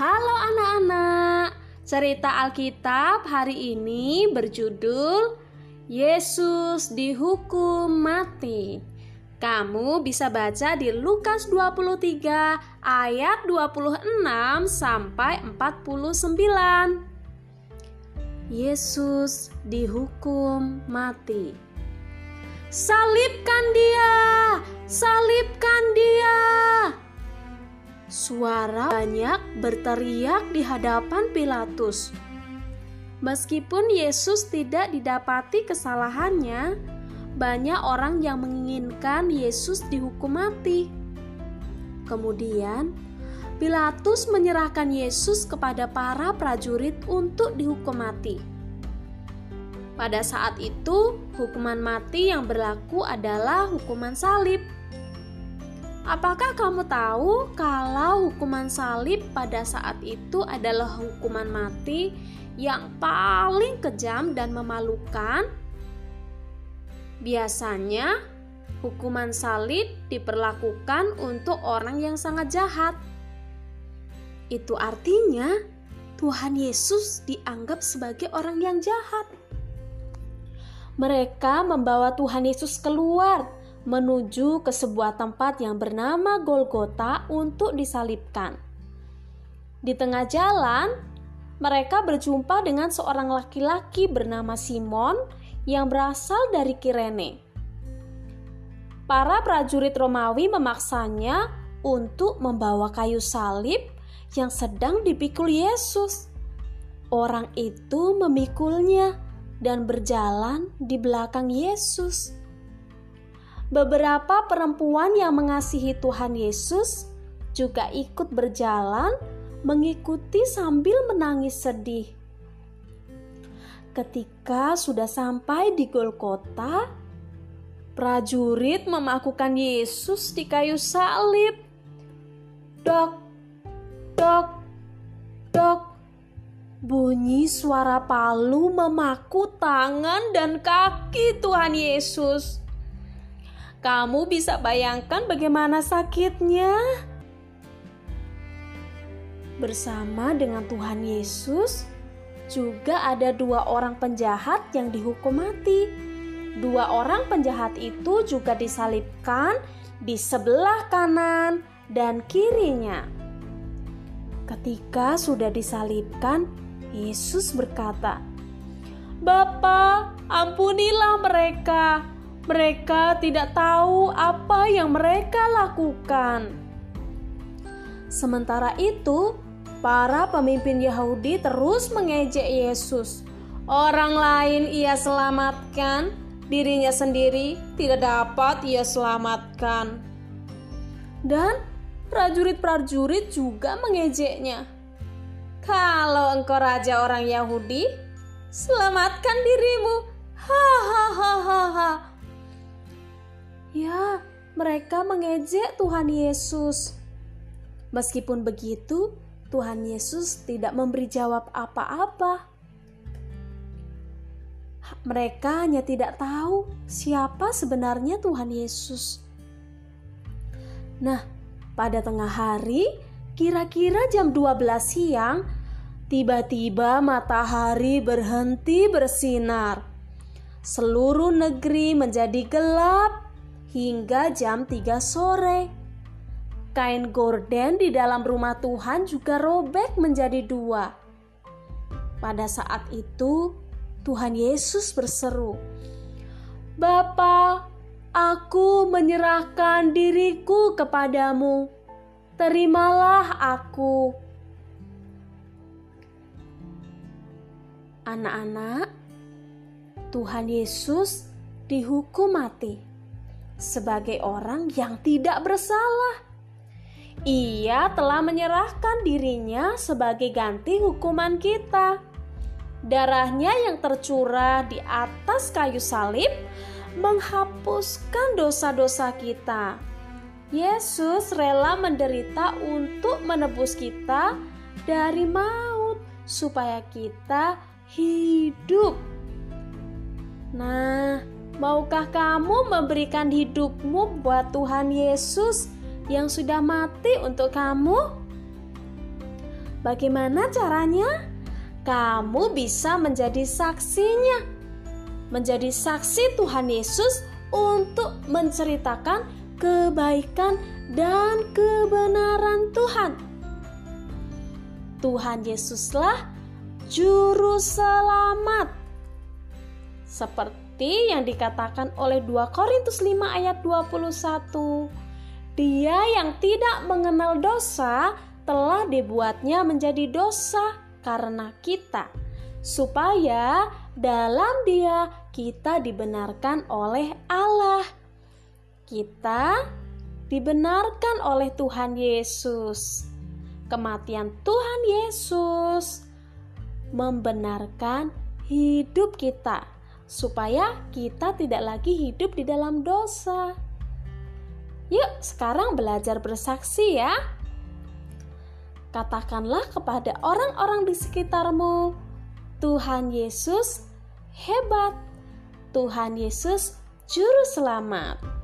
Halo anak-anak, cerita Alkitab hari ini berjudul Yesus dihukum mati. Kamu bisa baca di Lukas 23 ayat 26 sampai 49. Yesus dihukum mati. Salibkan dia! Salibkan dia! Suara banyak berteriak di hadapan Pilatus. Meskipun Yesus tidak didapati kesalahannya, banyak orang yang menginginkan Yesus dihukum mati. Kemudian, Pilatus menyerahkan Yesus kepada para prajurit untuk dihukum mati. Pada saat itu, hukuman mati yang berlaku adalah hukuman salib. Apakah kamu tahu kalau hukuman salib pada saat itu adalah hukuman mati yang paling kejam dan memalukan? Biasanya, hukuman salib diperlakukan untuk orang yang sangat jahat. Itu artinya Tuhan Yesus dianggap sebagai orang yang jahat. Mereka membawa Tuhan Yesus keluar menuju ke sebuah tempat yang bernama Golgota untuk disalibkan. Di tengah jalan, mereka berjumpa dengan seorang laki-laki bernama Simon yang berasal dari Kirene. Para prajurit Romawi memaksanya untuk membawa kayu salib yang sedang dipikul Yesus. Orang itu memikulnya dan berjalan di belakang Yesus. Beberapa perempuan yang mengasihi Tuhan Yesus juga ikut berjalan mengikuti sambil menangis sedih. Ketika sudah sampai di Golgota, prajurit memakukan Yesus di kayu salib. Dok, dok, dok. Bunyi suara palu memaku tangan dan kaki Tuhan Yesus. Kamu bisa bayangkan bagaimana sakitnya? Bersama dengan Tuhan Yesus, juga ada dua orang penjahat yang dihukum mati. Dua orang penjahat itu juga disalibkan di sebelah kanan dan kirinya. Ketika sudah disalibkan, Yesus berkata, "Bapa, ampunilah mereka. Mereka tidak tahu apa yang mereka lakukan." Sementara itu, para pemimpin Yahudi terus mengejek Yesus. Orang lain ia selamatkan, dirinya sendiri tidak dapat ia selamatkan. Dan prajurit-prajurit juga mengejeknya. Kalau engkau raja orang Yahudi, selamatkan dirimu. Hahaha. Ya, mereka mengejek Tuhan Yesus. Meskipun begitu, Tuhan Yesus tidak memberi jawab apa-apa. Mereka hanya tidak tahu siapa sebenarnya Tuhan Yesus. Nah, pada tengah hari, kira-kira jam 12 siang, tiba-tiba matahari berhenti bersinar. Seluruh negeri menjadi gelap hingga jam 3 sore. Kain gorden di dalam rumah Tuhan juga robek menjadi dua. Pada saat itu, Tuhan Yesus berseru, "Bapa, Aku menyerahkan diriku kepadamu. Terimalah aku. Anak-anak, Tuhan Yesus dihukum mati sebagai orang yang tidak bersalah. Ia telah menyerahkan dirinya sebagai ganti hukuman kita. Darahnya yang tercurah di atas kayu salib menghapuskan dosa-dosa kita. Yesus rela menderita untuk menebus kita dari maut, supaya kita hidup. Nah, maukah kamu memberikan hidupmu buat Tuhan Yesus yang sudah mati untuk kamu? Bagaimana caranya? Kamu bisa menjadi saksinya, menjadi saksi Tuhan Yesus untuk menceritakan kebaikan dan kebenaran Tuhan. Tuhan Yesuslah juru selamat. Seperti yang dikatakan oleh 2 Korintus 5 ayat 21. Dia yang tidak mengenal dosa telah dibuatnya menjadi dosa karena kita, supaya dalam Dia kita dibenarkan oleh Allah. Kita dibenarkan oleh Tuhan Yesus. Kematian Tuhan Yesus membenarkan hidup kita, supaya kita tidak lagi hidup di dalam dosa. Yuk, sekarang belajar bersaksi ya. Katakanlah kepada orang-orang di sekitarmu, Tuhan Yesus hebat. Tuhan Yesus juru selamat.